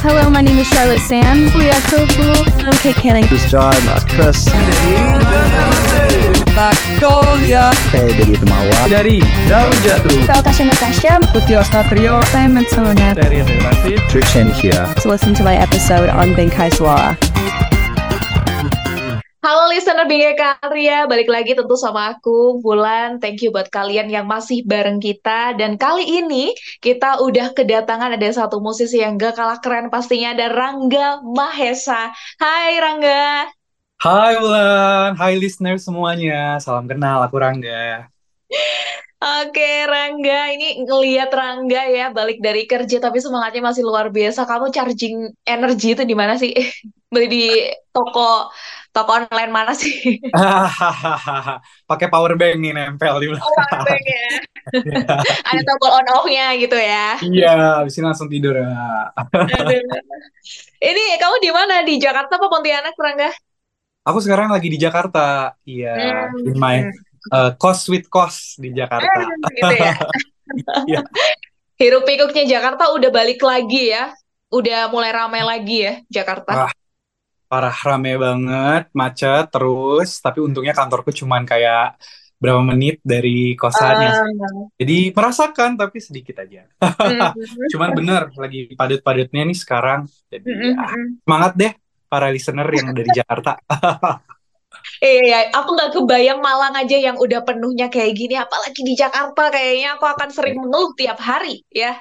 Hello, my name is Charlotte Sands. so cool. I'm Kate Canning. This is John, uh, Chris. Victoria Saya dari Temawa. dari Daun Jatuh Natasha Natasha. Putih Ostatrio Simon Sona. dari Relasi Trishan here. To listen to my episode on Bengkai Suara. Halo listener Bingkai Katria, balik lagi tentu sama aku, Bulan. Thank you buat kalian yang masih bareng kita. Dan kali ini kita udah kedatangan ada satu musisi yang gak kalah keren pastinya, ada Rangga Mahesa. Hai Rangga. Hai Ulan, hai listener semuanya Salam kenal, aku Rangga Oke Rangga, ini ngelihat Rangga ya balik dari kerja tapi semangatnya masih luar biasa. Kamu charging energi itu di mana sih? Beli di toko toko online mana sih? Pakai power bank nih nempel di Oh, belakang powerbank ya. Ada tombol on off-nya gitu ya. Iya, abis ini langsung tidur ya. Ini kamu di mana? Di Jakarta apa Pontianak, Rangga? Aku sekarang lagi di Jakarta Iya, Hmm. in my uh, cost with cost di Jakarta gitu ya. Iya. Hiruk pikuknya Jakarta udah balik lagi ya. Udah mulai ramai lagi ya Jakarta. Wah, Parah, rame banget, macet terus Tapi untungnya kantorku cuman kayak berapa menit dari kosannya Ah, Jadi merasakan tapi sedikit aja. hmm. Cuman bener lagi padat-padatnya nih sekarang. Jadi mm, ya semangat deh para listener yang dari Jakarta. Iya, aku nggak kebayang Malang aja yang udah penuhnya kayak gini, apalagi di Jakarta kayaknya aku akan sering mengeluh tiap hari ya.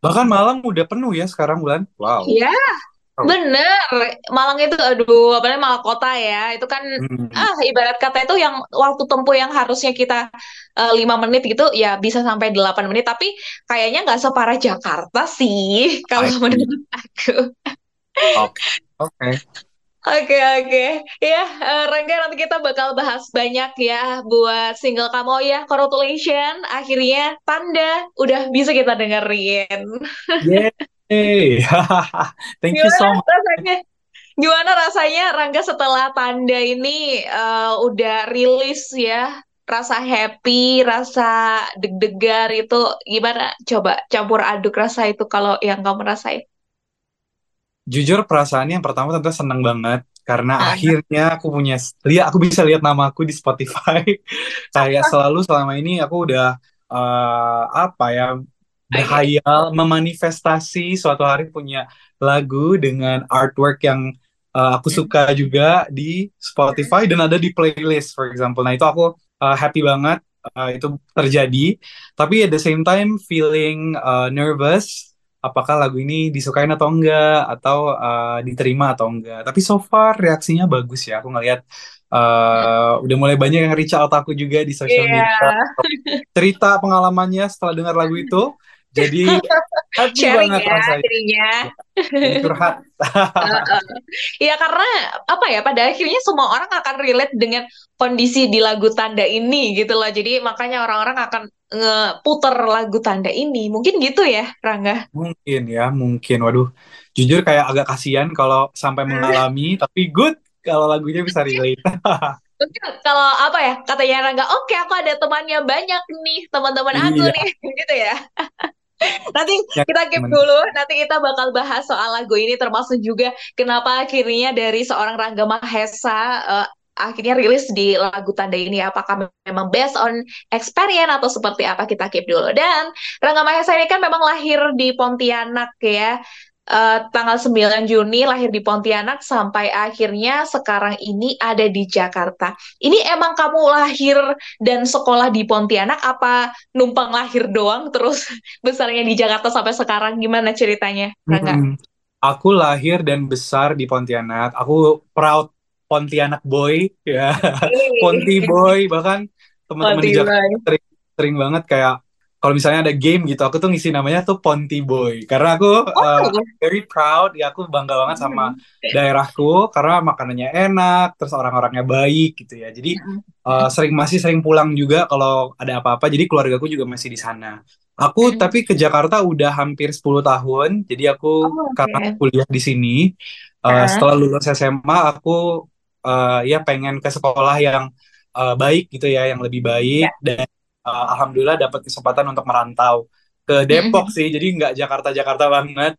Bahkan Malang udah penuh ya sekarang bulan. Wow. Iya. Bener. Malang itu, aduh, apalagi Malang kota ya, itu kan Hmm. ah ibarat kata itu yang waktu tempuh yang harusnya kita eh, lima menit gitu ya bisa sampai 8 menit, tapi kayaknya nggak separah Jakarta sih kalau menurut aku. Oke. Oke. Oke, oke. Ya, eh, Rangga nanti kita bakal bahas banyak ya buat single kamu Oh ya. Congratulations, akhirnya Tanda udah bisa kita dengerin. Yay. Thank you so much. rasanya? Gimana rasanya Rangga setelah Tanda ini eh, udah rilis ya? Rasa happy, rasa deg-degan itu gimana? Coba campur aduk rasa itu kalau yang kamu rasain. Jujur perasaannya yang pertama tentu seneng banget karena Ah. akhirnya aku punya lihat aku bisa lihat nama aku di Spotify. Kayak selalu selama ini aku udah eh, apa ya berhayal memanifestasi suatu hari punya lagu dengan artwork yang eh, aku suka juga di Spotify dan ada di playlist for example. Nah, itu aku eh, happy banget eh, itu terjadi. Tapi at the same time feeling eh, nervous apakah lagu ini disukain atau enggak atau uh, diterima atau enggak. Tapi so far reaksinya bagus ya. Aku ngelihat uh, udah mulai banyak yang reach out aku juga di sosial Iya. media cerita pengalamannya setelah dengar lagu itu. Jadi happy Sharing banget ya rasanya. Jadi curhat. Heeh. Ya karena apa ya pada akhirnya semua orang akan relate dengan kondisi di lagu tanda ini gitu loh. Jadi makanya orang-orang akan ngeputer lagu tanda ini. Mungkin gitu ya, Rangga. Mungkin ya, mungkin. Waduh, jujur kayak agak kasihan kalau sampai mengalami, tapi good kalau lagunya bisa relate. Kalau apa ya katanya Rangga, oke aku ada temannya banyak nih teman-teman aku Iya. nih gitu ya. Nanti Ya, kita keep temen. dulu, nanti kita bakal bahas soal lagu ini termasuk juga kenapa akhirnya dari seorang Rangga Mahesa eh, akhirnya rilis di lagu tanda ini apakah memang based on experience atau seperti apa kita keep dulu. Dan Rangga Mahesa ini kan memang lahir di Pontianak ya. Eh, tanggal 9 Juni lahir di Pontianak sampai akhirnya sekarang ini ada di Jakarta. Ini emang kamu lahir dan sekolah di Pontianak apa numpang lahir doang terus besarnya di Jakarta sampai sekarang gimana ceritanya Rangga? Hmm. Aku lahir dan besar di Pontianak. Aku proud Pontianak boy ya. Ponti boy bahkan teman-teman di Jakarta sering, sering banget kayak kalau misalnya ada game gitu aku tuh ngisi namanya tuh Ponti boy. Karena aku uh, Oh, very proud. Ya aku bangga banget sama daerahku karena makanannya enak terus orang-orangnya baik gitu ya. Jadi uh, sering masih sering pulang juga kalau ada apa-apa. Jadi keluargaku juga masih di sana. Aku Hmm. tapi ke Jakarta udah hampir 10 tahun. Jadi aku Oh, oke. karena kuliah di sini uh, Ah. setelah lulus SMA aku uh, ya pengen ke sekolah yang uh, baik gitu ya yang lebih baik. Dan uh, alhamdulillah dapat kesempatan untuk merantau ke Depok sih, jadi nggak Jakarta-Jakarta banget.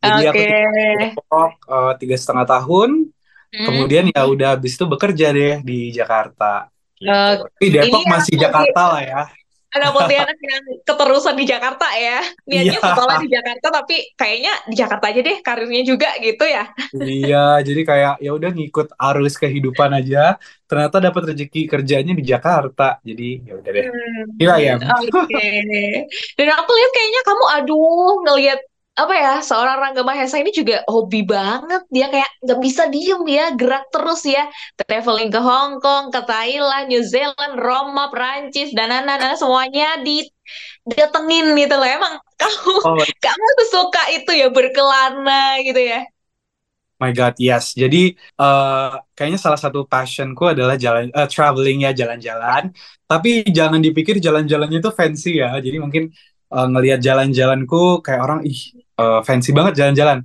Jadi aku Oke. tinggal di Depok eh, tiga setengah tahun, Hmm. kemudian ya udah habis itu bekerja deh di Jakarta. Gitu. Oke. Tapi Depok masih Jakarta lah ya. Anak Pontianak yang keterusan di Jakarta ya. Niatnya Iya. sekolah di Jakarta tapi kayaknya di Jakarta aja deh karirnya juga gitu ya. Iya, jadi kayak ya udah ngikut arus kehidupan aja. Ternyata dapat rezeki kerjanya di Jakarta. Jadi ya udah deh. Hmm, Gila ya. Oke. Dan aku lihat kayaknya kamu aduh ngelihat apa ya seorang Rangga Mahesa ini juga hobi banget dia kayak nggak bisa diem ya gerak terus ya traveling ke Hong Kong ke Thailand New Zealand Roma Prancis dan lain-lain semuanya didatengin gitu loh emang kamu Oh kamu tuh suka itu ya berkelana gitu ya my God, yes. Jadi eh, kayaknya salah satu passionku adalah jalan eh, traveling ya, jalan-jalan. Tapi jangan dipikir jalan-jalannya itu fancy ya. Jadi mungkin eh, ngelihat jalan-jalanku kayak orang ih eh, fancy banget jalan-jalan.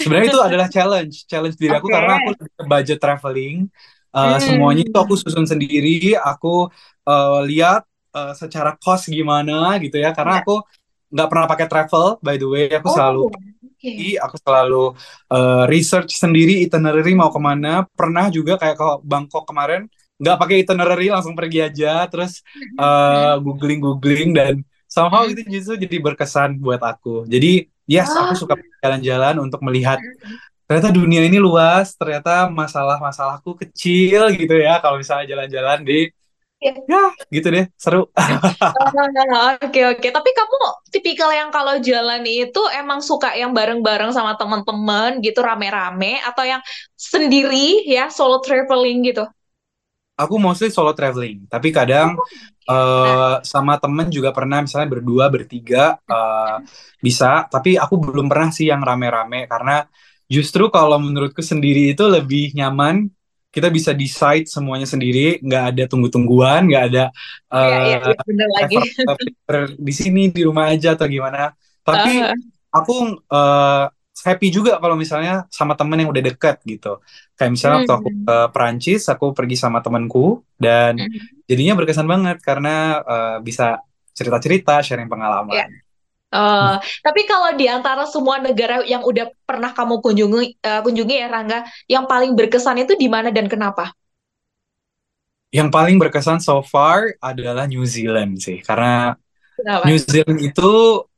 Sebenarnya itu adalah challenge, challenge diri aku karena aku budget traveling. Eh, Hmm. semuanya itu aku susun sendiri, aku eh, lihat eh, secara cost gimana gitu ya. Karena Ya. aku nggak pernah pakai travel, by the way. Aku selalu Oh, oke. Jadi aku selalu eh, research sendiri itinerary mau ke mana. Pernah juga kayak ke Bangkok kemarin nggak pakai itinerary langsung pergi aja. Terus eh, googling googling dan somehow Hmm. itu justru jadi berkesan buat aku. Jadi yes aku Ah. suka jalan-jalan untuk melihat ternyata dunia ini luas. Ternyata masalah-masalahku kecil gitu ya. Kalau misalnya jalan-jalan di Ya. ya gitu deh seru. Oh, Oke oke, tapi kamu tipikal yang kalau jalan itu emang suka yang bareng-bareng sama teman-teman gitu rame-rame atau yang sendiri ya solo traveling gitu? Aku mostly solo traveling, tapi kadang eh sama temen juga pernah misalnya berdua bertiga eh, bisa. Tapi aku belum pernah sih yang rame-rame karena justru kalau menurutku sendiri itu lebih nyaman kita bisa decide semuanya sendiri nggak ada tunggu-tungguan nggak ada iya, bener lagi. di sini di rumah aja atau gimana. Tapi Ah, aku eh, happy juga kalau misalnya sama temen yang udah deket gitu kayak misalnya waktu aku hmm, ke Perancis aku pergi sama temenku dan hmm. jadinya berkesan banget karena eh, bisa cerita-cerita sharing pengalaman Eh, tapi kalau di antara semua negara yang udah pernah kamu kunjungi eh, kunjungi ya Rangga, yang paling berkesan itu di mana dan kenapa? yang paling berkesan so far adalah New Zealand sih karena Kenapa? New Zealand itu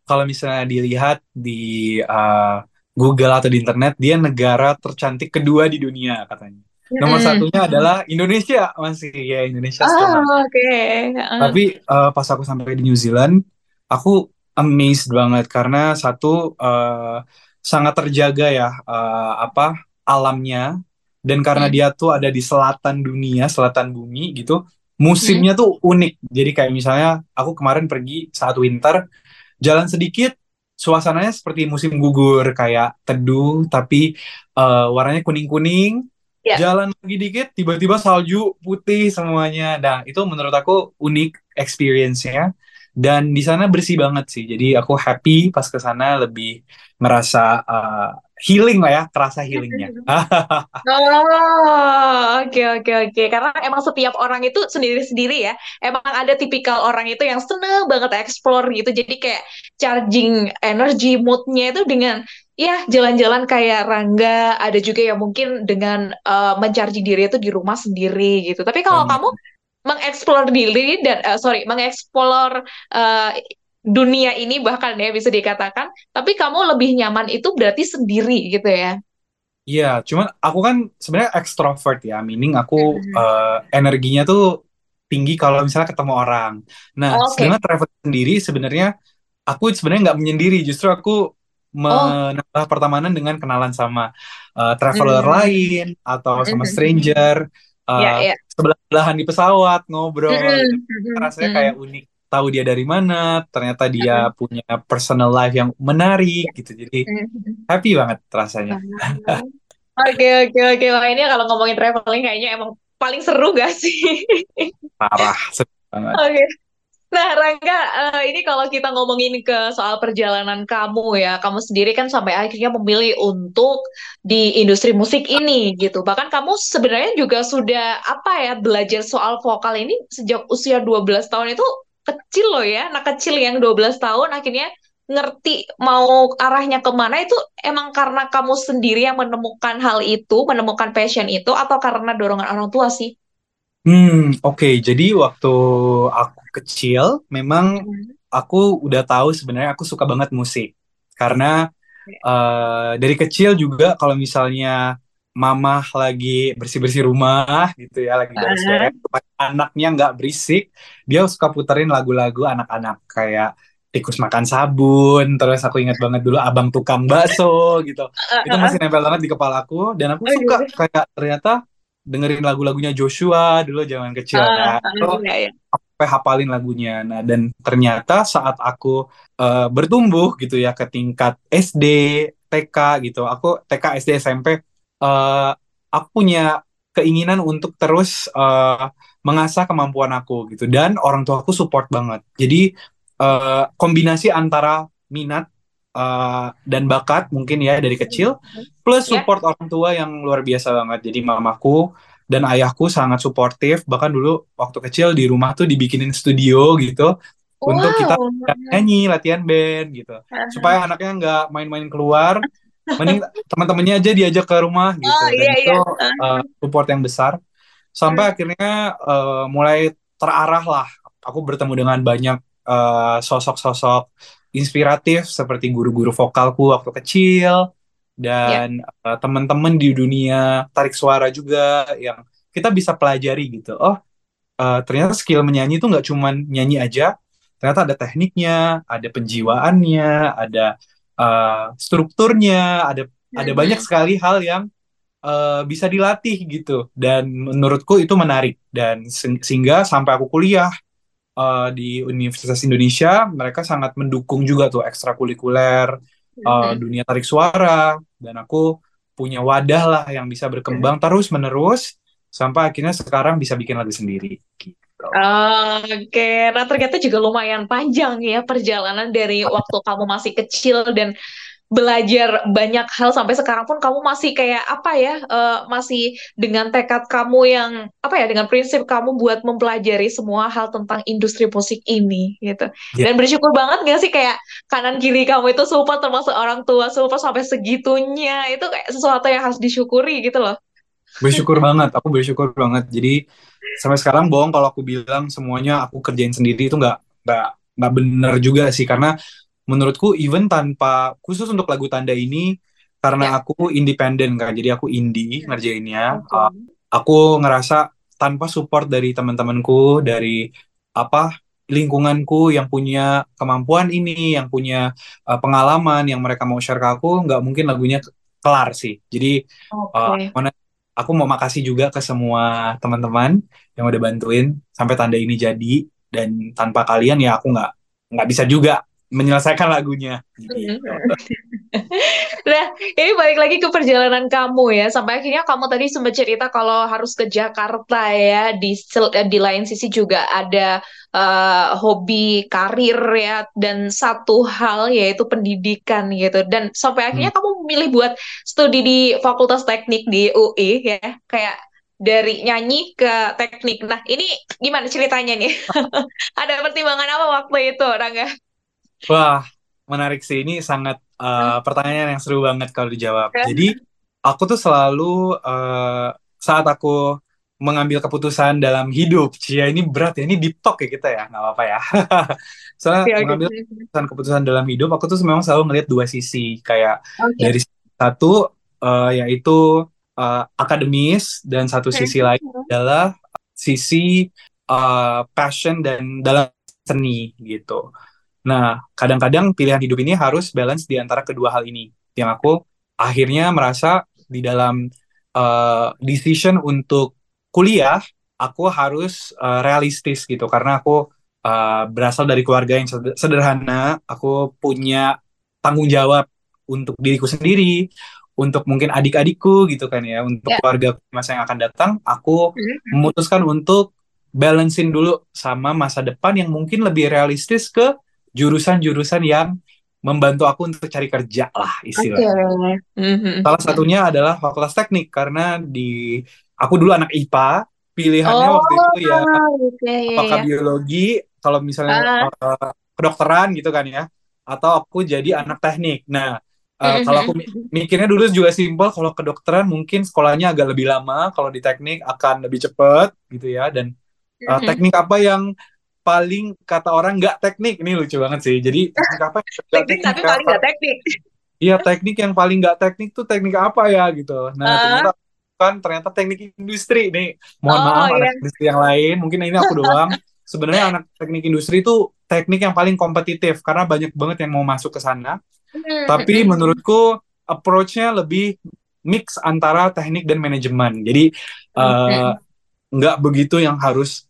kalau misalnya dilihat di eh, Google atau di internet dia negara tercantik kedua di dunia katanya nomor Hmm. satunya adalah Indonesia masih ya Indonesia Oh, oke. Eh, Tapi eh, pas aku sampai di New Zealand, aku amazed banget karena satu eh, sangat terjaga ya eh, apa alamnya dan karena hmm. dia tuh ada di selatan dunia, selatan bumi gitu, Hmm. musimnya tuh unik. Jadi kayak misalnya aku kemarin pergi saat winter, jalan sedikit suasananya seperti musim gugur kayak teduh tapi eh, warnanya kuning-kuning. Ya. Jalan lagi dikit tiba-tiba salju putih semuanya. Nah, itu menurut aku unik experience-nya dan di sana bersih banget sih. Jadi aku happy pas ke sana lebih ngerasa eh, healing lah ya, kerasa healingnya. Oh, oke oke oke. Karena emang setiap orang itu sendiri-sendiri ya. Emang ada tipikal orang itu yang seneng banget explore gitu. Jadi kayak charging energi moodnya itu dengan ya jalan-jalan kayak Rangga. Ada juga yang mungkin dengan eh, mencharging diri itu di rumah sendiri gitu. Tapi kalau Benar. kamu mengeksplor diri dan eh, sorry mengeksplor eh, dunia ini bahkan ya bisa dikatakan. Tapi kamu lebih nyaman itu berarti sendiri gitu ya. Iya, cuman aku kan sebenarnya extrovert ya, meaning aku Mhm. eh, energinya tuh tinggi kalau misalnya ketemu orang. Nah, Oke. sedangkan travel sendiri sebenarnya aku sebenarnya nggak menyendiri, justru aku Oh. menambah pertemanan dengan kenalan sama eh, traveler Hmm. lain atau sama Mhm. stranger, Ya, eh, ya. sebelah-sebelahan di pesawat ngobrol, mm-mm, rasanya mm-mm. kayak unik. Tahu dia dari mana, ternyata dia punya personal life yang menarik gitu. Jadi happy banget rasanya. Oke, oke, oke. Ini kalau ngomongin traveling kayaknya emang paling seru gak sih? Parah, seru banget. Oke. Nah, Rangga, eh, ini kalau kita ngomongin ke soal perjalanan kamu ya, kamu sendiri kan sampai akhirnya memilih untuk di industri musik ini gitu. Bahkan kamu sebenarnya juga sudah apa ya belajar soal vokal ini sejak usia 12 tahun itu kecil loh ya, anak kecil yang 12 tahun akhirnya ngerti mau arahnya ke mana itu emang karena kamu sendiri yang menemukan hal itu, menemukan passion itu, atau karena dorongan orang tua sih? Hmm, oke. Jadi waktu aku kecil, memang Hmm. aku udah tahu sebenarnya aku suka banget musik. Karena eh, dari kecil juga kalau misalnya mama lagi bersih-bersih rumah gitu ya, lagi beres-beres, anaknya nggak berisik, dia suka puterin lagu-lagu anak-anak kayak Tikus Makan Sabun, terus aku ingat banget dulu Abang Tukang Bakso gitu. Itu masih nempel banget di kepala aku dan aku suka kayak ternyata dengerin lagu-lagunya Joshua dulu zaman kecil Ah, kan. ah, Itu iya, iya. sampai hafalin lagunya. Nah, dan ternyata saat aku eh, bertumbuh gitu ya ke tingkat SD, TK gitu. Aku TK, SD, SMP eh, aku punya keinginan untuk terus eh, mengasah kemampuan aku gitu dan orang tua aku support banget. Jadi eh, kombinasi antara minat eh, dan bakat mungkin ya dari kecil plus Ya. support orang tua yang luar biasa banget. Jadi mamaku dan ayahku sangat suportif. Bahkan dulu waktu kecil di rumah tuh dibikinin studio gitu untuk kita Wow. nyanyi, latihan band gitu. Supaya anaknya nggak main-main keluar, mending teman-temannya aja diajak ke rumah gitu. Oh Dan iya itu iya. uh, support yang besar. Sampai akhirnya uh, mulai terarah lah. Aku bertemu dengan banyak uh, sosok-sosok inspiratif seperti guru-guru vokalku waktu kecil dan uh, teman-teman di dunia tarik suara juga yang kita bisa pelajari gitu. Oh, uh, ternyata skill menyanyi itu nggak cuman nyanyi aja, ternyata ada tekniknya, ada penjiwaannya, ada uh, strukturnya, ada ada Mhm. banyak sekali hal yang uh, bisa dilatih gitu. Dan menurutku itu menarik dan se- sehingga sampai aku kuliah uh, di Universitas Indonesia, mereka sangat mendukung juga tuh ekstrakurikuler uh, dunia tarik suara dan aku punya wadah lah yang bisa berkembang terus menerus sampai akhirnya sekarang bisa bikin lagu sendiri gitu. Oke, nah ternyata juga lumayan panjang ya perjalanan dari waktu kamu masih kecil dan belajar banyak hal sampai sekarang pun kamu masih kayak apa ya, eh, masih dengan tekad kamu yang apa ya, dengan prinsip kamu buat mempelajari semua hal tentang industri musik ini gitu. Ya. Dan bersyukur banget gak sih kayak kanan kiri kamu itu support termasuk orang tua support sampai segitunya itu kayak sesuatu yang harus disyukuri gitu loh. Bersyukur banget, aku bersyukur banget. Jadi sampai sekarang bohong kalau aku bilang semuanya aku kerjain sendiri itu nggak nggak nggak bener juga sih karena menurutku even tanpa khusus untuk lagu tanda ini karena Ya. aku independen kan, jadi aku indie ngerjainnya. Uh, aku ngerasa tanpa support dari teman-temanku, dari apa lingkunganku yang punya kemampuan ini, yang punya uh, pengalaman, yang mereka mau share ke aku, nggak mungkin lagunya kelar sih. Jadi uh, Oke. mana- aku mau makasih juga ke semua teman-teman yang udah bantuin sampai tanda ini jadi. Dan tanpa kalian ya aku nggak nggak bisa juga menyelesaikan lagunya. Gitu. Nah, ini balik lagi ke perjalanan kamu ya. Sampai akhirnya kamu tadi sempat cerita kalau harus ke Jakarta ya. Di eh, di lain sisi juga ada eh, hobi, karir ya, dan satu hal yaitu pendidikan gitu. Dan sampai akhirnya kamu memilih buat studi di Fakultas Teknik di UI ya. Kayak dari nyanyi ke teknik. Nah, ini gimana ceritanya nih? Ada pertimbangan apa waktu itu, Rangga? Wah, menarik sih. Ini sangat uh, pertanyaan yang seru banget kalau dijawab. Jadi, aku tuh selalu uh, saat aku mengambil keputusan dalam hidup, Cia ini berat ya, ini deep talk ya kita ya, nggak apa-apa ya. Soalnya Oke, oke. mengambil keputusan-keputusan dalam hidup, aku tuh memang selalu ngelihat dua sisi, kayak Oke. dari satu uh, yaitu uh, akademis dan satu sisi lain adalah sisi uh, passion dan dalam seni gitu. Nah, kadang-kadang pilihan hidup ini harus balance di antara kedua hal ini. Yang aku akhirnya merasa di dalam uh, decision untuk kuliah, aku harus uh, realistis gitu karena aku uh, berasal dari keluarga yang seder- sederhana, aku punya tanggung jawab untuk diriku sendiri, untuk mungkin adik-adikku gitu kan ya, untuk Ya. keluarga masa yang akan datang, aku Mhm. memutuskan untuk balancein dulu sama masa depan yang mungkin lebih realistis ke jurusan-jurusan yang membantu aku untuk cari kerja lah istilahnya. Mhm. Salah satunya adalah fakultas teknik karena di aku dulu anak IPA, pilihannya Oh, waktu itu ya oke, iya, apakah iya. biologi kalau misalnya Ah. uh, kedokteran gitu kan ya, atau aku jadi anak teknik. Nah, uh, kalau aku mi- mikirnya dulu juga simpel, kalau kedokteran mungkin sekolahnya agak lebih lama, kalau di teknik akan lebih cepat gitu ya. Dan uh, teknik apa yang paling kata orang nggak teknik? Ini lucu banget sih. Jadi teknik apa Teknik tapi paling nggak teknik. Iya, teknik yang paling nggak teknik tuh teknik apa ya gitu. Nah, Ah. ternyata kan ternyata teknik industri nih. Mohon Oh, maaf iya. anak industri yang lain, mungkin ini aku doang. Sebenarnya anak teknik industri itu teknik yang paling kompetitif karena banyak banget yang mau masuk ke sana. Hmm, Tapi hmm, menurutku approach-nya lebih mix antara teknik dan manajemen. Jadi eh, nggak begitu yang harus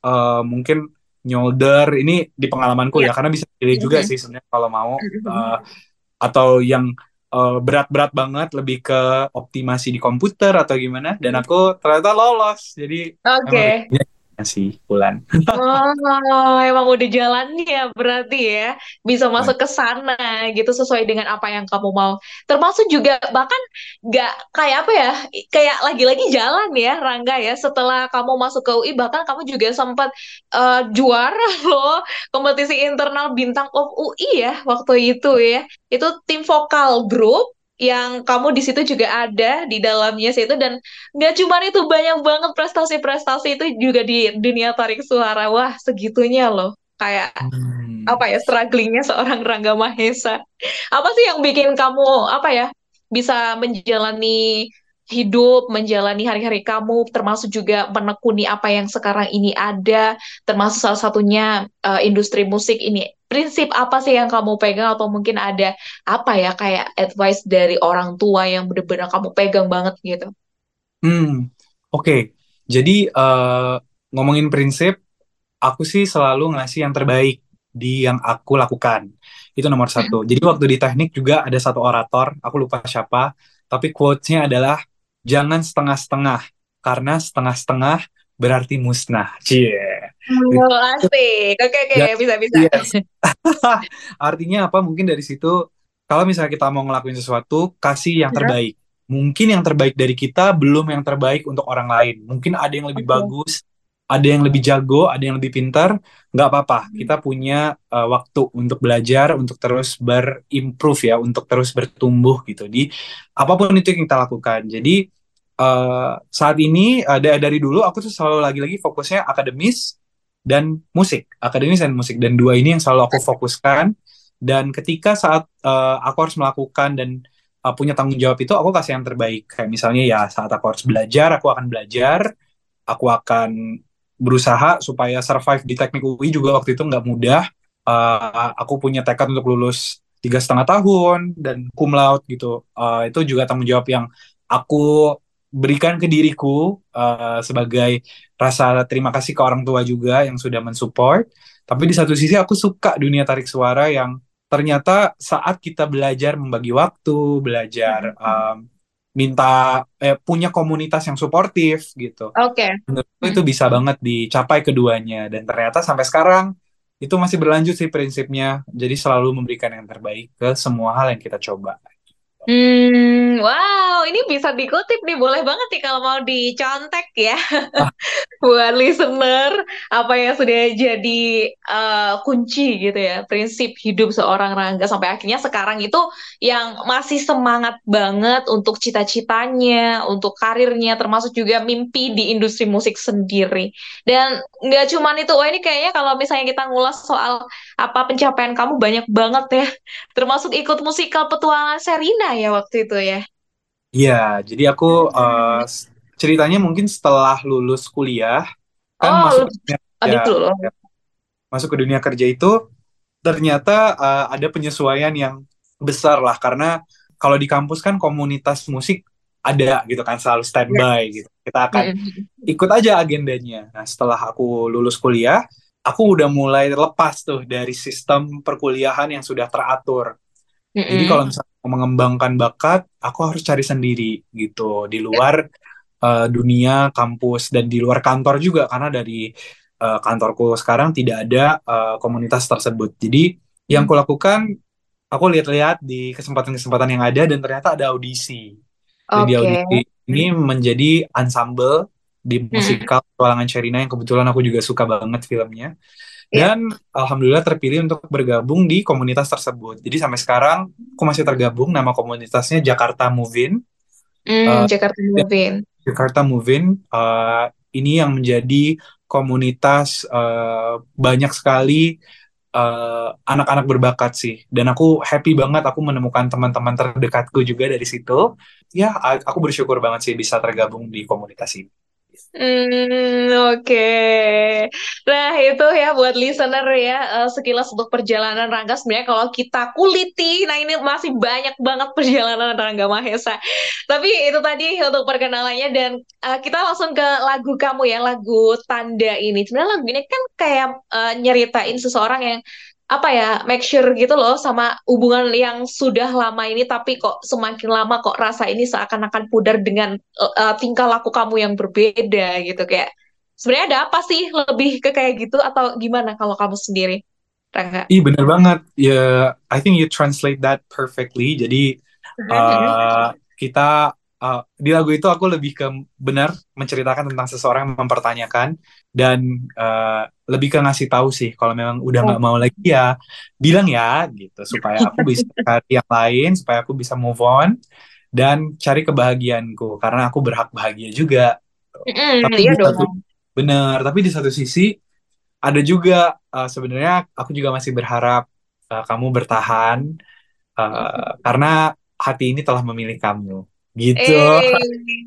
eh, mungkin nyolder ini di pengalamanku Iya. ya karena bisa pilih juga Mhm. sih sebenarnya kalau mau. Eh, atau yang eh, berat-berat banget lebih ke optimasi di komputer atau gimana dan aku ternyata lolos jadi Oke. emang rezekinya sih bulan Oh, emang udah jalannya berarti ya bisa masuk ke sana gitu sesuai dengan apa yang kamu mau. Termasuk juga bahkan nggak kayak apa ya, kayak lagi-lagi jalan ya Rangga ya. Setelah kamu masuk ke UI bahkan kamu juga sempat eh, juara loh kompetisi internal bintang of UI ya waktu itu ya. Itu tim vokal grup yang kamu di situ juga ada di dalamnya situ dan Nggak cuma itu, banyak banget prestasi-prestasi itu juga di dunia tarik suara. Wah, segitunya loh. Kayak Hmm. apa ya, strugglingnya seorang Rangga Mahesa. Apa sih yang bikin kamu, apa ya, bisa menjalani hidup, menjalani hari-hari kamu, termasuk juga menekuni apa yang sekarang ini ada, termasuk salah satunya eh, industri musik ini. Prinsip apa sih yang kamu pegang atau mungkin ada apa ya, kayak advice dari orang tua yang bener-bener kamu pegang banget gitu? Hmm, oke. Jadi eh, ngomongin prinsip, aku sih selalu ngasih yang terbaik di yang aku lakukan. Itu nomor satu. Jadi waktu di teknik juga ada satu orator, aku lupa siapa, tapi quotes-nya adalah jangan setengah-setengah, karena setengah-setengah berarti musnah. Cie. Oh, asik. Oke, oke, Ya, bisa-bisa. yes. Artinya apa? Mungkin dari situ, kalau misalnya kita mau ngelakuin sesuatu, kasih yang Ya. terbaik. Mungkin yang terbaik dari kita belum yang terbaik untuk orang lain. Mungkin ada yang lebih Oke. bagus, ada yang lebih jago, ada yang lebih pintar. Nggak apa-apa. Kita punya uh, waktu untuk belajar, untuk terus berimprove ya, untuk terus bertumbuh gitu di apa pun itu yang kita lakukan. Jadi uh, saat ini ada dari dulu aku tuh selalu lagi-lagi fokusnya akademis dan musik, akademis dan musik dan dua ini yang selalu aku fokuskan. Dan ketika saat uh, aku harus melakukan dan uh, punya tanggung jawab itu, aku kasih yang terbaik. Kayak misalnya ya saat aku harus belajar, aku akan belajar, aku akan berusaha supaya survive di teknik UI juga waktu itu nggak mudah. Uh, aku punya tekad untuk lulus tiga setengah tahun dan cum laude gitu. Uh, itu juga tanggung jawab yang aku berikan ke diriku uh, sebagai rasa terima kasih ke orang tua juga yang sudah mensupport. Tapi di satu sisi aku suka dunia tarik suara yang ternyata saat kita belajar membagi waktu, belajar um, minta eh, punya komunitas yang suportif gitu. Oke. Menurutku itu bisa banget dicapai keduanya dan ternyata sampai sekarang itu masih berlanjut sih prinsipnya. Jadi selalu memberikan yang terbaik ke semua hal yang kita coba. Hmm, wow, ini bisa dikutip nih, boleh banget nih kalau mau dicontek ya. Ah. Buat listener, apa yang sudah jadi eh, kunci gitu ya, prinsip hidup seorang Rangga sampai akhirnya sekarang itu yang masih semangat banget untuk cita-citanya, untuk karirnya, termasuk juga mimpi di industri musik sendiri. Dan nggak cuman itu, wah ini kayaknya kalau misalnya kita ngulas soal apa pencapaian kamu banyak banget ya, termasuk ikut musikal petualangan Serina ya waktu itu ya. Iya, jadi aku uh, ceritanya mungkin setelah lulus kuliah kan Oh, masuk lu- ke dunia oh, kerja, gitu loh. ya. masuk ke dunia kerja itu ternyata uh, ada penyesuaian yang besar lah karena kalau di kampus kan komunitas musik ada gitu kan selalu Ya. standby gitu. Kita akan ikut aja agendanya. Nah, setelah aku lulus kuliah, aku udah mulai lepas tuh dari sistem perkuliahan yang sudah teratur. Jadi kalau misalnya mengembangkan bakat, aku harus cari sendiri gitu di luar uh, dunia kampus dan di luar kantor juga karena dari uh, kantorku sekarang tidak ada uh, komunitas tersebut. Jadi yang Hmm. kulakukan, aku lihat-lihat di kesempatan-kesempatan yang ada dan ternyata ada audisi. Dan di Oke. audisi ini menjadi ensemble di Mm-mm. musikal Petualangan Sherina yang kebetulan aku juga suka banget filmnya. Iya. dan alhamdulillah terpilih untuk bergabung di komunitas tersebut. Jadi sampai sekarang aku masih tergabung nama komunitasnya Jakarta Movin. Hmm, Eh, Jakarta Movin. Jakarta Movin eh, ini yang menjadi komunitas eh, banyak sekali anak-anak berbakat sih dan aku happy banget aku menemukan teman-teman terdekatku juga dari situ ya aku bersyukur banget sih bisa tergabung di komunitas ini Hmm, oke. Nah, itu ya buat listener ya, eh, sekilas untuk perjalanan Rangga. Sebenarnya kalau kita kuliti, nah ini masih banyak banget perjalanan Rangga Mahesa. Tapi itu tadi untuk perkenalannya dan eh, kita langsung ke lagu kamu ya, lagu Tanda ini. Sebenarnya lagu ini kan kayak eh, nyeritain seseorang yang apa ya, make sure gitu loh sama hubungan yang sudah lama ini, tapi kok semakin lama kok rasa ini seakan-akan pudar dengan eh, tingkah laku kamu yang berbeda gitu kayak. Sebenarnya ada apa sih lebih ke kayak gitu atau gimana kalau kamu sendiri, Rangga? Ih bener banget ya I think you translate that perfectly jadi eh, kita eh, di lagu itu aku lebih ke benar menceritakan tentang seseorang yang mempertanyakan dan eh, lebih ke ngasih tahu sih kalau memang udah nggak mau lagi ya bilang ya gitu supaya aku bisa cari yang lain supaya aku bisa move on dan cari kebahagiaanku. Karena aku berhak bahagia juga. Mm-mm, tapi iya di satu dong. benar tapi di satu sisi ada juga eh, sebenarnya aku juga masih berharap eh, kamu bertahan eh, karena hati ini telah memilih kamu gitu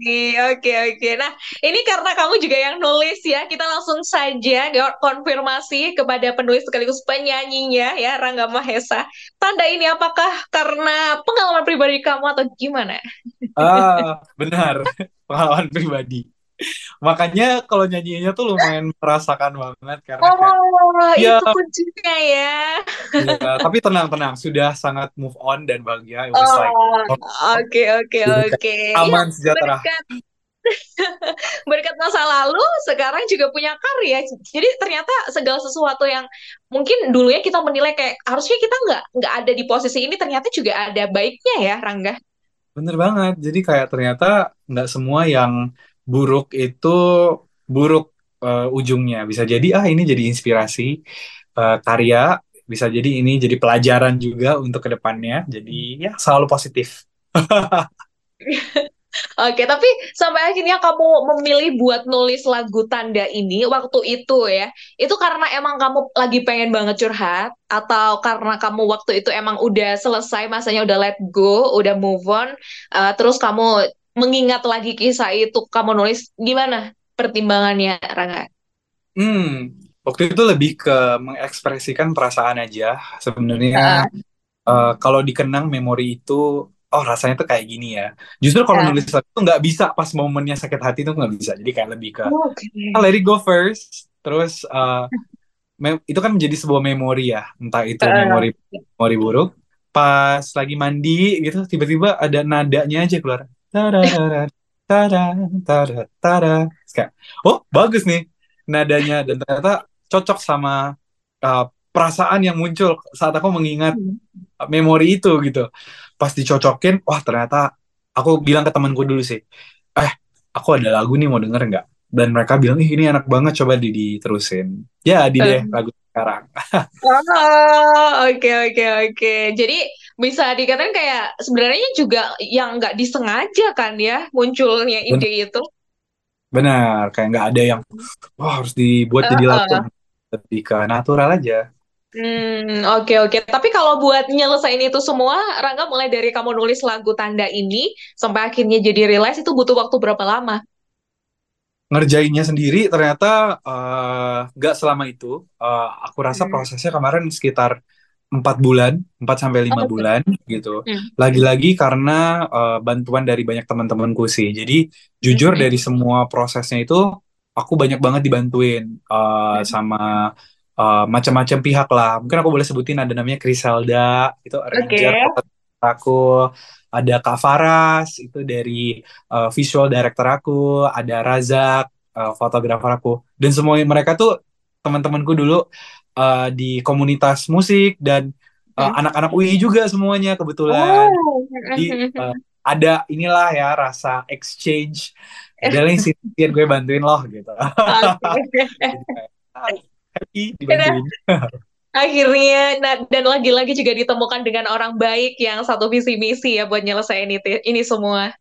Eh, oke oke. Nah, ini karena kamu juga yang nulis ya, kita langsung saja konfirmasi kepada penulis sekaligus penyanyinya ya, Rangga Mahesa. Tanda ini apakah karena pengalaman pribadi kamu atau gimana? ah benar pengalaman pribadi makanya kalau nyanyinya tuh lumayan merasakan banget karena kayak Oh, ya itu kuncinya ya. ya, tapi tenang tenang sudah sangat move on dan bahagia Oh, oh, oke oke kayak oke. Aman sejahtera berkat berkat masa lalu sekarang juga punya karya. Jadi ternyata segala sesuatu yang mungkin dulunya kita menilai kayak harusnya kita nggak nggak ada di posisi ini ternyata juga ada baiknya ya Rangga. bener banget jadi kayak ternyata nggak semua yang buruk itu buruk eh, ujungnya. Bisa jadi ah ini jadi inspirasi eh, karya. Bisa jadi ini jadi pelajaran juga untuk ke depannya. Jadi ya selalu positif. Oke, tapi sampai akhirnya kamu memilih buat nulis lagu Tanda ini waktu itu ya, itu karena emang kamu lagi pengen banget curhat? Atau karena kamu waktu itu emang udah selesai masanya udah let go, udah move on, eh, terus kamu mengingat lagi kisah itu kamu nulis gimana pertimbangannya Rangga? Hmm, waktu itu lebih ke mengekspresikan perasaan aja. Sebenarnya Heeh. eh, kalau dikenang memori itu, oh rasanya tuh kayak gini ya. Justru kalau Ya. nulis itu nggak bisa pas momennya sakit hati tuh nggak bisa. Jadi kayak lebih ke Oke. ah, let it go first. Terus eh, mem- itu kan menjadi sebuah memori ya. Entah itu Heeh. memori memori buruk. Pas lagi mandi gitu, tiba-tiba ada nadanya aja keluar. Tada, tada, tada. Terus kayak, oh bagus nih nadanya dan ternyata cocok sama uh, perasaan yang muncul saat aku mengingat memori itu gitu. Pas dicocokin, wah ternyata aku bilang ke temanku dulu sih, eh aku ada lagu nih mau denger nggak? Dan mereka bilang, ih ini enak banget, coba di diterusin. Ya, di deh Eh. lagu sekarang. Oh, oke oke oke. Jadi bisa dikatakan kayak sebenarnya juga yang nggak disengaja kan ya munculnya ide itu. Benar, kayak nggak ada yang, wah harus dibuat jadi lagu. Heeh. Lebih ke natural aja. Hmm, oke oke. Tapi kalau buat nyelesain itu semua, Rangga mulai dari kamu nulis lagu Tanda ini sampai akhirnya jadi realize itu butuh waktu berapa lama? ngerjainnya sendiri ternyata eh, nggak selama itu. Eh, aku rasa Hmm. prosesnya kemarin sekitar empat bulan, 4 sampai lima Oke. bulan gitu. Hmm. Lagi-lagi karena eh, bantuan dari banyak teman-temanku sih. Jadi jujur Hmm. dari semua prosesnya itu aku banyak banget dibantuin Hmm. sama eh, macam-macam pihak lah. Mungkin aku boleh sebutin ada namanya Criselda, itu arranger fotografer aku. Ada Kak Faras, itu dari eh, visual director aku, ada Razak, fotografer aku, dan semua mereka tuh teman-temanku dulu eh, di komunitas musik dan Hmm. anak-anak UI juga semuanya kebetulan. Oh. Jadi eh, ada inilah ya rasa exchange. Ada yang sini gue bantuin loh gitu. Dibantuin. Akhirnya, nah, dan lagi-lagi juga ditemukan dengan orang baik yang satu visi misi ya buat nyelesain itu, ini semua.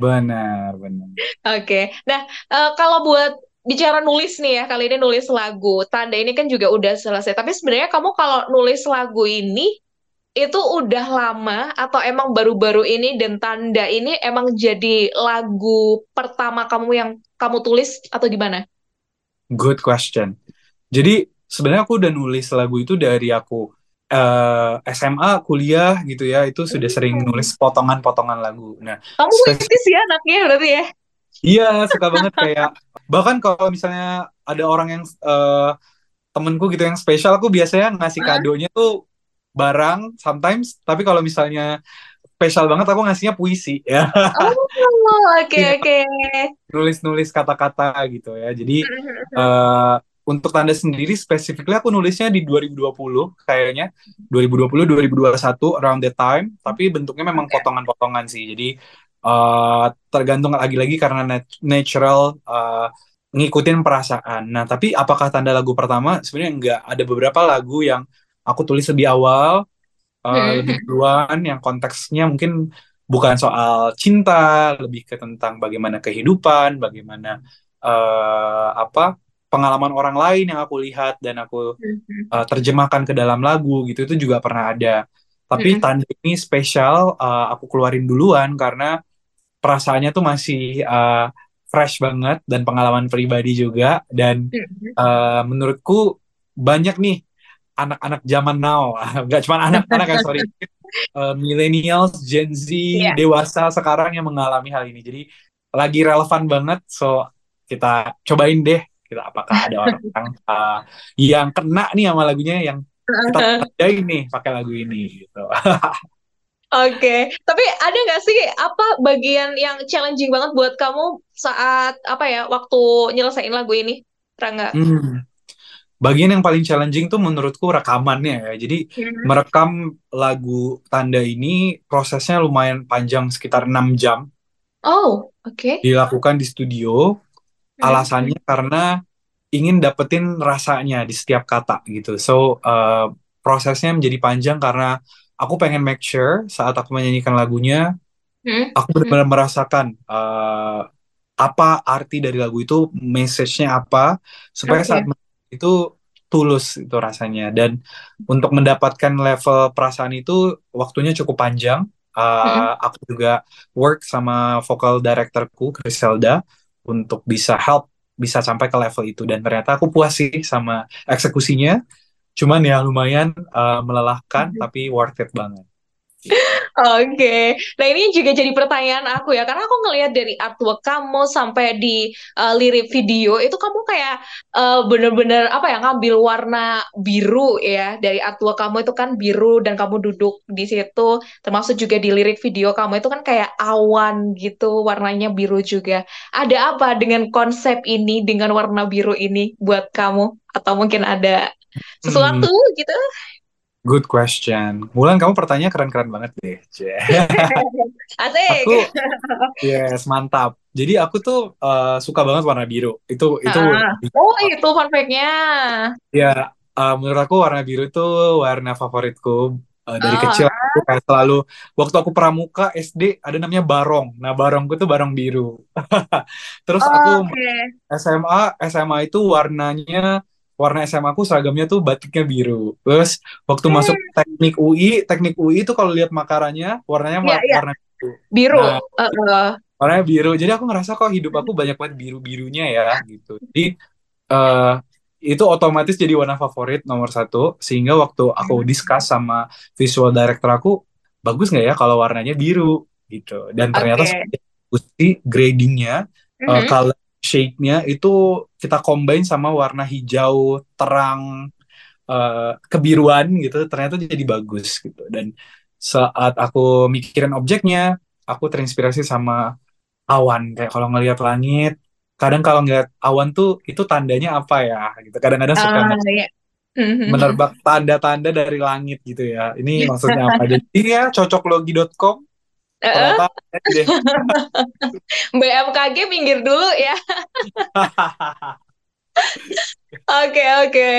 Benar, benar. Oke, nah eh, kalau buat bicara nulis nih ya, kali ini nulis lagu, tanda ini kan juga udah selesai. Tapi sebenarnya kamu kalau nulis lagu ini, itu udah lama atau emang baru-baru ini dan tanda ini emang jadi lagu pertama kamu yang kamu tulis atau gimana? Good question. Jadi sebenarnya aku udah nulis lagu itu dari aku eh, SMA, kuliah gitu ya, itu sudah sering Hmm. nulis potongan-potongan lagu. Nah, Kamu puitis ya anaknya berarti ya? Iya, suka banget kayak bahkan kalau misalnya ada orang yang eh, temenku gitu yang spesial, aku biasanya ngasih Hah? kadonya tuh barang sometimes, tapi kalau misalnya spesial banget aku ngasihnya puisi ya, Oh, oke Iya, oke. nulis-nulis kata-kata gitu ya. Jadi eh, untuk tanda sendiri spesifiknya aku nulisnya di 2020 kayaknya 2020 2021 around that time, tapi bentuknya memang potongan-potongan sih. Jadi eh, tergantung lagi-lagi karena nat- natural eh, ngikutin perasaan. Nah, tapi apakah tanda lagu pertama? Sebenarnya enggak. Ada beberapa lagu yang aku tulis lebih awal, eh, lebih duluan, yang konteksnya mungkin bukan soal cinta, lebih ke tentang bagaimana kehidupan, bagaimana eh, apa pengalaman orang lain yang aku lihat dan aku eh, terjemahkan ke dalam lagu gitu. Itu juga pernah ada. Tapi Mhm. tanda ini spesial, eh, aku keluarin duluan karena perasaannya tuh masih eh, fresh banget dan pengalaman pribadi juga. Dan eh, menurutku banyak nih anak-anak zaman now. Nggak cuma anak-anak ya sorry. Eh, millennials Gen Z Iya. dewasa sekarang yang mengalami hal ini. Jadi lagi relevan banget. So kita cobain deh. Kita apakah ada orang eh, yang kena nih sama lagunya yang kita tandain nih pakai lagu ini gitu Oke, tapi ada nggak sih apa bagian yang challenging banget buat kamu saat apa ya waktu nyelesain lagu ini, Rangga? Hmm. Bagian yang paling challenging tuh menurutku rekamannya ya. Jadi Mhm. merekam lagu Tanda ini prosesnya lumayan panjang sekitar 6 jam Oh, oke. dilakukan di studio. Mhm. Alasannya karena ingin dapetin rasanya di setiap kata gitu. So eh, prosesnya menjadi panjang karena aku pengen make sure saat aku menyanyikan lagunya Mhm. aku benar-benar merasakan eh, apa arti dari lagu itu, message-nya apa, supaya Oke. saat itu tulus itu rasanya. Dan untuk mendapatkan level perasaan itu waktunya cukup panjang. Eh, Mhm. aku juga work sama vocal directorku Griselda untuk bisa help bisa sampai ke level itu dan ternyata aku puas sih sama eksekusinya. Cuman ya lumayan eh, melelahkan Mhm. tapi worth it banget. Oke, nah ini juga jadi pertanyaan aku ya, karena aku ngelihat dari artwork kamu sampai di uh, lirik video itu kamu kayak uh, bener-bener apa ya ngambil warna biru ya dari artwork kamu itu kan biru dan kamu duduk di situ, termasuk juga di lirik video kamu itu kan kayak awan gitu, warnanya biru juga. Ada apa dengan konsep ini, dengan warna biru ini buat kamu? Atau mungkin ada Hmm, sesuatu gitu? good question. Mulan kamu pertanyaan keren-keren banget deh. Asik. Aku yes mantap. Jadi aku tuh eh, suka banget warna biru. Itu itu Ah. Oh, itu fun fact-nya. ya eh, menurut aku warna biru itu warna favoritku Eh, dari Oh, kecil. Aku kayak selalu waktu aku pramuka SD ada namanya barong. Nah barongku tuh barong biru. Terus aku oke. SMA SMA itu warnanya warna SMA aku seragamnya tuh batiknya biru. Terus waktu Hmm, masuk teknik UI, teknik UI itu kalau lihat makarannya warnanya wa- iya. warna biru. Biru. Nah, Eh, eh. warnanya biru. Jadi aku ngerasa kok hidup aku banyak banget biru-birunya ya gitu. Jadi eh itu otomatis jadi warna favorit nomor satu. Sehingga waktu aku discuss sama visual director aku, bagus nggak ya kalau warnanya biru gitu. Dan ternyata diskusi gradingnya, eh, Mhm. color shade-nya itu kita combine sama warna hijau terang eh, kebiruan gitu. Ternyata jadi bagus gitu. Dan saat aku mikirin objeknya, aku terinspirasi sama awan. Kayak kalau ngelihat langit, kadang kalau ngeliat awan tuh itu tandanya apa ya gitu. Kadang-kadang suka Ah, nge- iya. Mhm. menerbak tanda-tanda dari langit gitu ya. Ini maksudnya apa? Jadi ya cocoklogi.com. ternyata ada deh. BMKG minggir dulu ya. Oke, oke.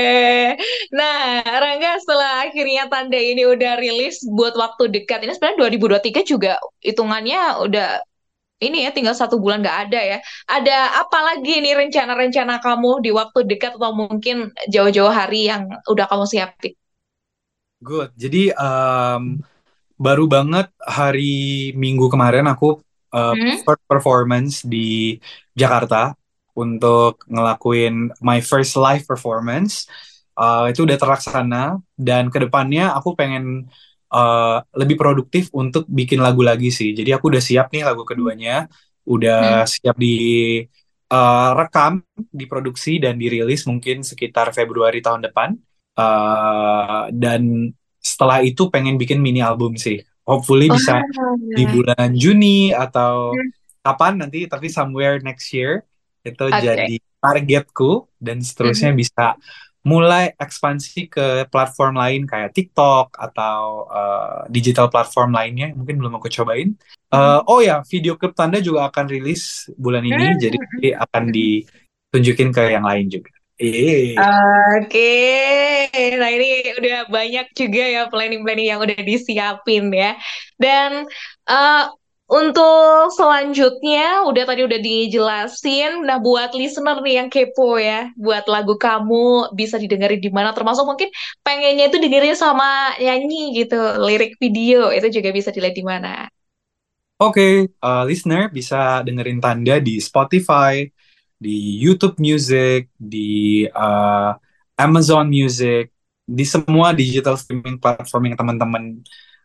Nah, Rangga setelah akhirnya tanda ini udah rilis buat waktu dekat, ini sebenarnya 2023 juga hitungannya udah ini ya tinggal satu bulan nggak ada ya. Ada apa lagi nih rencana-rencana kamu di waktu dekat atau mungkin jauh-jauh hari yang udah kamu siapin? Good. Jadi um, baru banget hari Minggu kemarin aku uh, Hmm? first performance di Jakarta untuk ngelakuin my first live performance. Uh, itu udah terlaksana dan ke depannya aku pengen uh, lebih produktif untuk bikin lagu lagi sih. Jadi aku udah siap nih lagu keduanya, udah siap di uh, rekam, diproduksi dan dirilis mungkin sekitar Februari tahun depan. Uh, dan setelah itu pengen bikin mini album sih. Hopefully bisa di Wah. bulan Juni atau kapan nanti, tapi somewhere next year itu Oke. jadi targetku dan seterusnya bisa mulai ekspansi ke platform lain kayak TikTok atau uh, digital platform lainnya mungkin belum aku cobain. Uh, oh ya, video klip Tanda juga akan rilis bulan ini, Hmm. jadi akan ditunjukin ke yang lain juga. Eh, Oke, nah ini udah banyak juga ya planning-planning yang udah disiapin ya. Dan eh, untuk selanjutnya udah tadi udah dijelasin. Nah, buat listener nih yang kepo ya, buat lagu kamu bisa didengerin di mana termasuk mungkin pengennya itu dengerin sama nyanyi gitu, lirik video itu juga bisa dilihat di mana. Oke, uh, listener bisa dengerin Tanda di Spotify, di YouTube Music, di uh, Amazon Music, di semua digital streaming platform yang teman-teman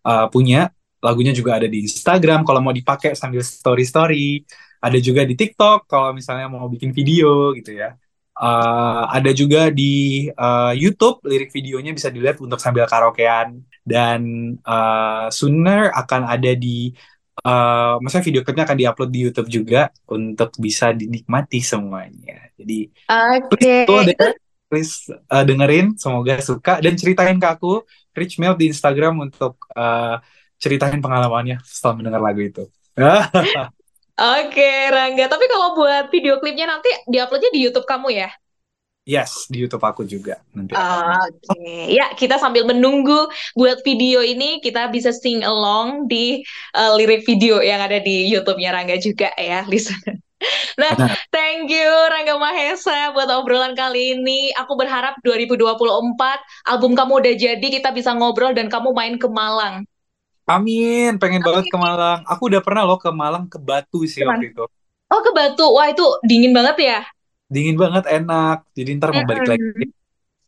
uh, punya. Lagunya juga ada di Instagram kalau mau dipakai sambil story-story. Ada juga di TikTok kalau misalnya mau bikin video gitu ya. Uh, ada juga di uh, YouTube lirik videonya bisa dilihat untuk sambil karaokean dan uh, sooner akan ada di uh, maksudnya video klipnya akan diupload di YouTube juga untuk bisa dinikmati semuanya. Jadi Oke, tuh deh, please uh, dengerin, semoga suka dan ceritain ke aku Rich Mel di Instagram untuk uh, ceritain pengalamannya setelah mendengar lagu itu. Oke, Rangga. Tapi kalau buat video klipnya nanti diuploadnya di YouTube kamu ya? Yes, di YouTube aku juga nanti. Oke, ya kita sambil menunggu buat video ini kita bisa sing along di uh, lirik video yang ada di YouTube-nya Rangga juga ya, listener. Nah, thank you Rangga Mahesa buat obrolan kali ini. Aku berharap 2024 album kamu udah jadi, kita bisa ngobrol dan kamu main ke Malang. Amin, pengen banget ke Malang. Aku udah pernah loh ke Malang ke Batu sih Cuman. waktu itu. Oh, ke Batu. Wah, itu dingin banget ya? Dingin banget, enak. Jadi ntar mau balik lagi.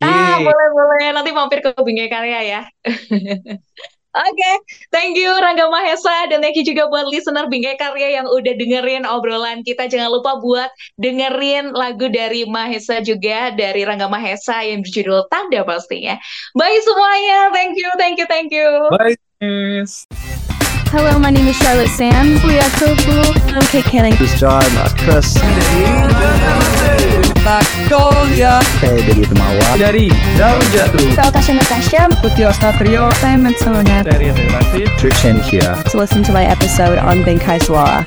Ah, boleh boleh. Nanti mampir ke Bingkai Karya ya. Oke, thank you Rangga Mahesa dan thank you juga buat listener Bingkai Karya yang udah dengerin obrolan kita. Jangan lupa buat dengerin lagu dari Mahesa juga dari Rangga Mahesa yang berjudul Tanda pastinya. Bye semuanya. Thank you, thank you, thank you. Bye, guys. Hello, my name is Charlotte Sam. Buyatoku. I'm Kate Canning. This is John Chris. Saya dari Temawa. Dari Daun Jatuh. Natasha Natasha. Putih Ostatrio Simon Sonet. Dari Relasi. Trichen here. To listen to my episode on Benkai Suara.